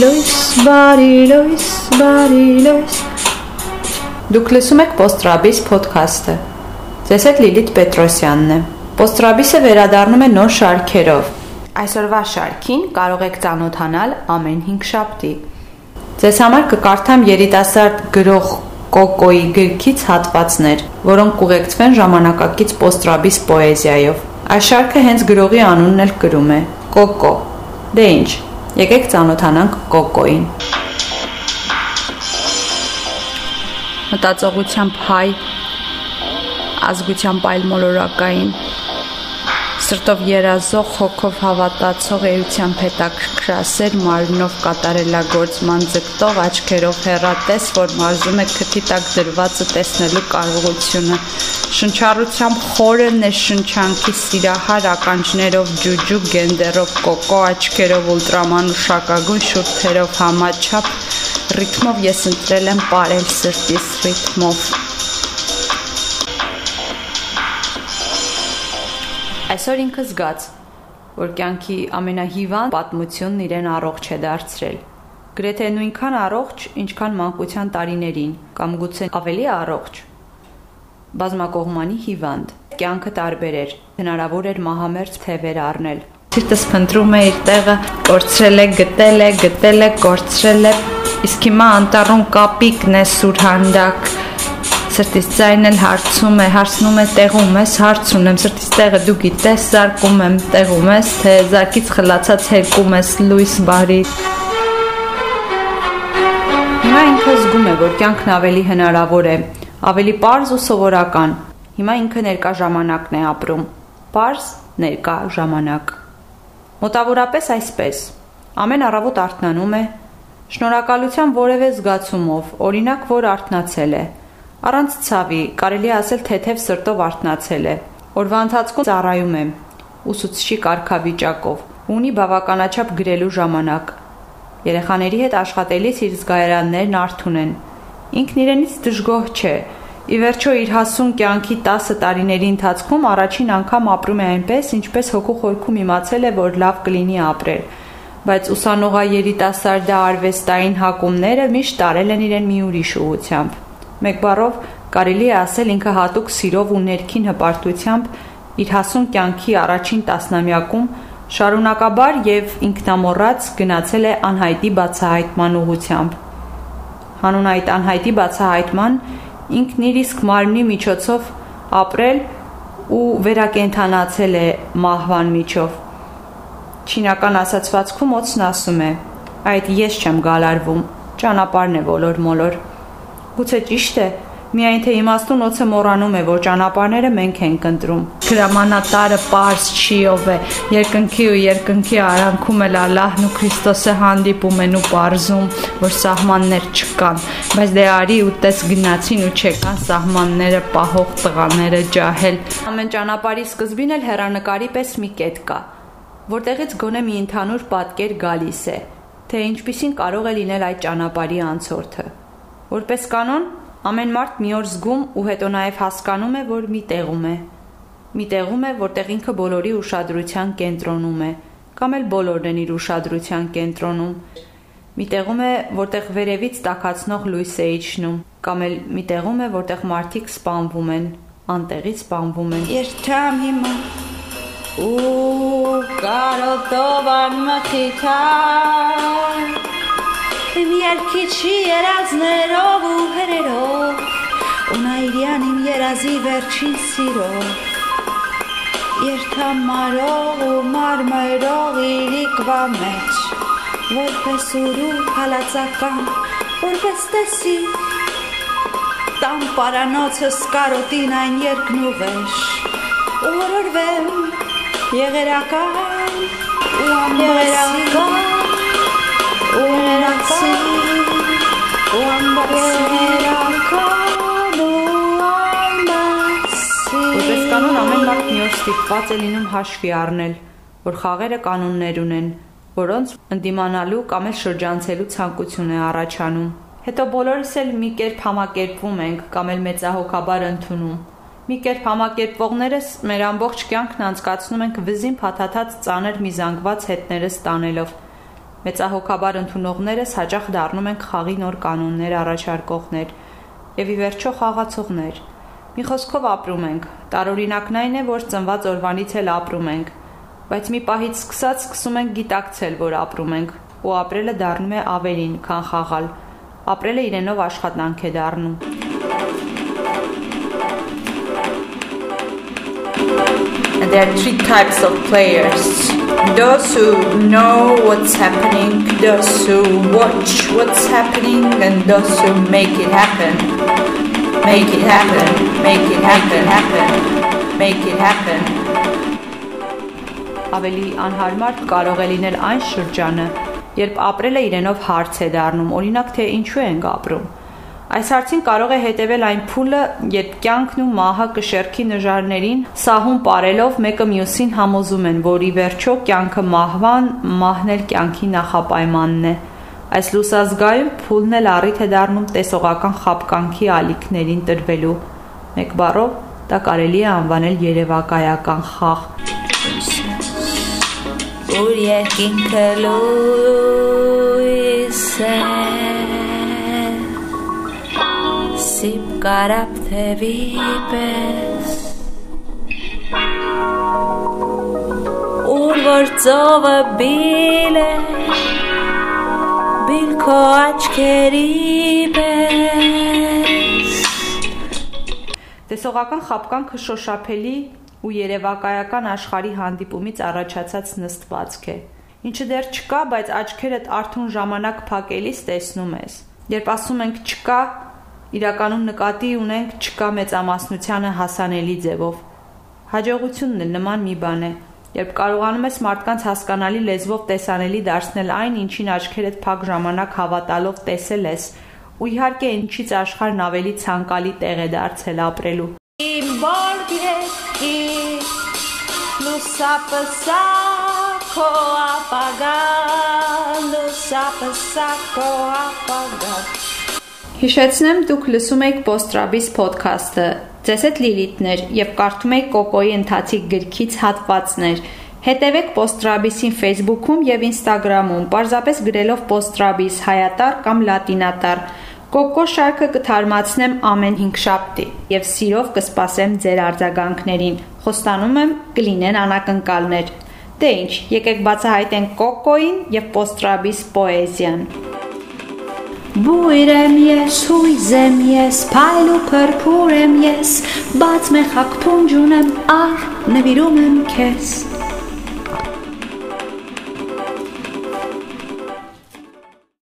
լույս, բարի լույս, բարի լույս։ Դուք լսում եք Postrabis podcast-ը։ Ձեզ հետ Լիլիթ Պետրոսյանն է։ Postrabis-ը վերադառնում է նոր շարքերով։ Այսօրվա շարքին կարող եք ծանոթանալ ամեն 5 շաբթի։ Ձեզ համար կկարդամ երիտասարդ գրող Կոկոյի գրքից հատվածներ, որոնք կուղեկցվեն ժամանակակից Postrabis պոեզիայով։ Այս շարքը հենց գրողի անունն էլ կրում է՝ Կոկո։ Դե ինչ, եկեք ծանոթանանք Կոկոին։ Մտածողությամբ հայ, ազգությամբ այլ մոլորակային, սրտով երազող, հոգով հավատացող էությամբ հետաքրքրասեր մարմնով կատարելագործման ձգտող աչքերով հերատես, որ մարզում է քթի տակ դրվածը տեսնելու կարողությունը, շնչառությամբ խորը ներշնչանքի սիրահար ականջներով ջուջու գենդերով կոկո աչքերով ուլտրամանուշակագույն շուրթերով համաչափ ռիթմով ես ընտրել եմ ապարել սրտիս ռիթմով Այսօր ինքը զգաց, որ կյանքի ամենահիվանդ պատմությունն իրեն առողջ է դարձրել։ Գրեթե նույնքան առողջ, ինչքան մանկության տարիներին, կամ գուցե ավելի առողջ։ Բազմակողմանի հիվանդ։ Կյանքը տարբեր էր։ Հնարավոր էր մահամերձ թևեր առնել։ Սիրտս փնտրում է իր տեղը, կորցրել է, գտել է, գտել է, կորցրել է։ Իսկ հիմա անտառում կապիկն է սուրհանդակ սրտից ձայն էլ հարցում է, հարցնում է տեղում ես, հարց ունեմ, սրտից տեղը դու գիտես, զարկում եմ, տեղում ես, թե զարկից խլացած հերկում ես լույս բարի։ Հիմա ինքը զգում է, որ կյանքն ավելի հնարավոր է, ավելի པարզ ու սովորական։ Հիմա ինքը ներկա ժամանակն է ապրում։ Պարզ ներկա ժամանակ։ Մոտավորապես այսպես։ Ամեն առավոտ արթնանում է, շնորհակալության որևէ զգացումով, օրինակ, որ արթնացել է, Առանց ցավի, կարելի ասել թեթև սրտով արթնացել է։ Օրվա ընթացքում ծառայում եմ ուսուցչի կարգավիճակով։ Ունի բավականաչափ գրելու ժամանակ։ Երեխաների հետ աշխատելիս իր զգայարաններն արթուն են։ Ինքն իրենից դժգոհ չէ։ Ի վերջո իր հասուն կյանքի 10 տարիների ընթացքում առաջին անգամ ապրում է այնպես, ինչպես հոգու խորքում իմացել է, որ լավ կլինի ապրել բայց ուսանողա երիտասարդա արվեստային հակումները միշտ տարել են իրեն մի ուրիշ ուղությամբ։ Մեկ բառով կարելի է ասել ինքը հատուկ սիրով ու ներքին հպարտությամբ իր հասուն կյանքի առաջին տասնամյակում շարունակաբար եւ ինքնամոռաց գնացել է անհայտի բացահայտման ուղությամբ։ Հանուն այդ անհայտի բացահայտման ինքն իր իսկ մարմնի միջոցով ապրել ու վերակենդանացել է մահվան միջով։ Չինական ասացվածքում ոցն ասում է. այդ ես չեմ գալարվում, ճանապարհն է ոլոր մոլոր։ Գուցե ճիշտ է, միայն թե իմաստուն օծը մոռանում է, որ ճանապարհները մենք ենք ընտրում։ Գրամանատարը པարս չի ով է, երկնքի ու երկնքի արանքում էլ Ալլահն ու Քրիստոսը հանդիպում են ու པարզում, որ սահմաններ չկան, բայց դե արի ու տես գնացին ու չեկան սահմանները պահող տղաները ջահել։ Ամեն ճանապարհի սկզբին էլ հերանեկարի պես մի կետ կա, որտեղից գոնե մի ընդհանուր պատկեր գալիս է, թե ինչպիսին կարող է լինել այդ ճանապարհի անցորդը։ Որպես կանոն, ամեն մարդ մի օր զգում ու հետո նաև հասկանում է, որ մի տեղում է։ Մի տեղում է, որտեղ ինքը բոլորի ուշադրության կենտրոնում է, կամ էլ բոլորն են իր ուշադրության կենտրոնում։ Մի տեղում է, որտեղ վերևից տակացնող լույս է իջնում, կամ էլ մի տեղում է, որտեղ մարդիկ սպանվում են, անտեղից սպանվում են։ Երթամ հիմա ու կարոտով անմխիթա Իմ երկիչի երազներով ու հրերով ու նայրյան իմ երազի վերջին սիրով Երթամարող ու մարմերող իրիկվա մեջ որպես ուրու հալածական որպես տեսի տամ պարանոցը սկարոտին այն երկնուղեշ ու որորվեմ եղերական ու ամբերական Որպես կանոն ամեն մարդ մի օր ստիպված է լինում հաշվի առնել, որ խաղերը կանոններ ունեն, որոնց ընդդիմանալու կամ էլ շրջանցելու ցանկություն է առաջանում։ Հետո բոլորս էլ մի կերպ համակերպվում ենք կամ էլ մեծահոգաբար ընդունում։ Մի կերպ համակերպվողներս մեր ամբողջ կյանքն անցկացնում ենք վզին փաթաթած ծանր մի զանգված հետները ստանելով։ Մեծահոգաբար ընդունողներս հաճախ դառնում ենք խաղի նոր կանոններ առաջարկողներ եւ ի վերջո խաղացողներ։ Մի խոսքով ապրում ենք։ Տարօրինակն այն է, որ ծնված օրվանից էլ ապրում ենք, բայց մի պահից սկսած սկսում ենք գիտակցել, որ ապրում ենք, ու ապրելը դառնում է ավելին, քան խաղալ։ Ապրելը իրենով աշխատանք է դառնում։ there are three types of players those who know what's happening, those who watch what's happening, and those who make it happen. Make it happen, make it happen, happen, make it happen. Ավելի անհարմար կարող է լինել այն շրջանը, երբ ապրելը իրենով հարց է դառնում, օրինակ թե ինչու ենք ապրում Այս հարցին կարող է հետևել այն փուլը, երբ կյանքն ու մահը կշերքի նժարներին սահուն ապարելով մեկը մյուսին համոզում են, որ ի վերջո կյանքը մահվան, մահն էլ կյանքի նախապայմանն է։ Այս լուսազգայում փուլն էլ առիթ է դառնում տեսողական խապկանքի ալիքներին տրվելու։ Մեկ բառով դա կարելի է անվանել երևակայական խաղ։ Որ երկինքը լույս սիպ կարապ թևի պես Ուր որ ծովը բիլ է բիլ քո աչքերի պես Տեսողական խապկանքը շոշափելի ու երևակայական աշխարհի հանդիպումից առաջացած նստվածք է։ Ինչը դեռ չկա, բայց աչքերդ արթուն ժամանակ փակելիս տեսնում ես։ Երբ ասում ենք չկա, իրականում նկատի ունենք չկա մեծամասնությանը հասանելի ձևով։ Հաջողությունն էլ նման մի բան է։ Երբ կարողանում ես մարդկանց հասկանալի լեզվով տեսանելի դարձնել այն, ինչին աչքերդ փակ ժամանակ հավատալով տեսել ես, ու իհարկե ինչից աշխարհն ավելի ցանկալի տեղ է դարձել ապրելու։ Իմ բորբիեքի լուսապսա քո ապագա լուսապսա քո ապագա Հիշեցնեմ, դուք լսում եք Postrabis podcast-ը։ Ձեզ հետ Լիլիթներ եւ կարդում եք Կոկոյի ընթացիկ գրքից հատվածներ։ Հետևեք Postrabis-ին Facebook-ում եւ Instagram-ում, parzapes գրելով Postrabis հայատար կամ լատինատար։ Կոկո շարքը կթարմացնեմ ամեն 5 շաբթի եւ սիրով կսպասեմ ձեր արձագանքներին։ Խոստանում եմ կլինեն անակնկալներ։ Դե ինչ, եկեք բացահայտենք Կոկոին եւ Postrabis պոեզիան։ Բույր եմ ես, հույզ եմ ես, փայլ ու փրփուր եմ ես, բաց մեխակ փունջ ունեմ, ար նվիրում եմ քեզ։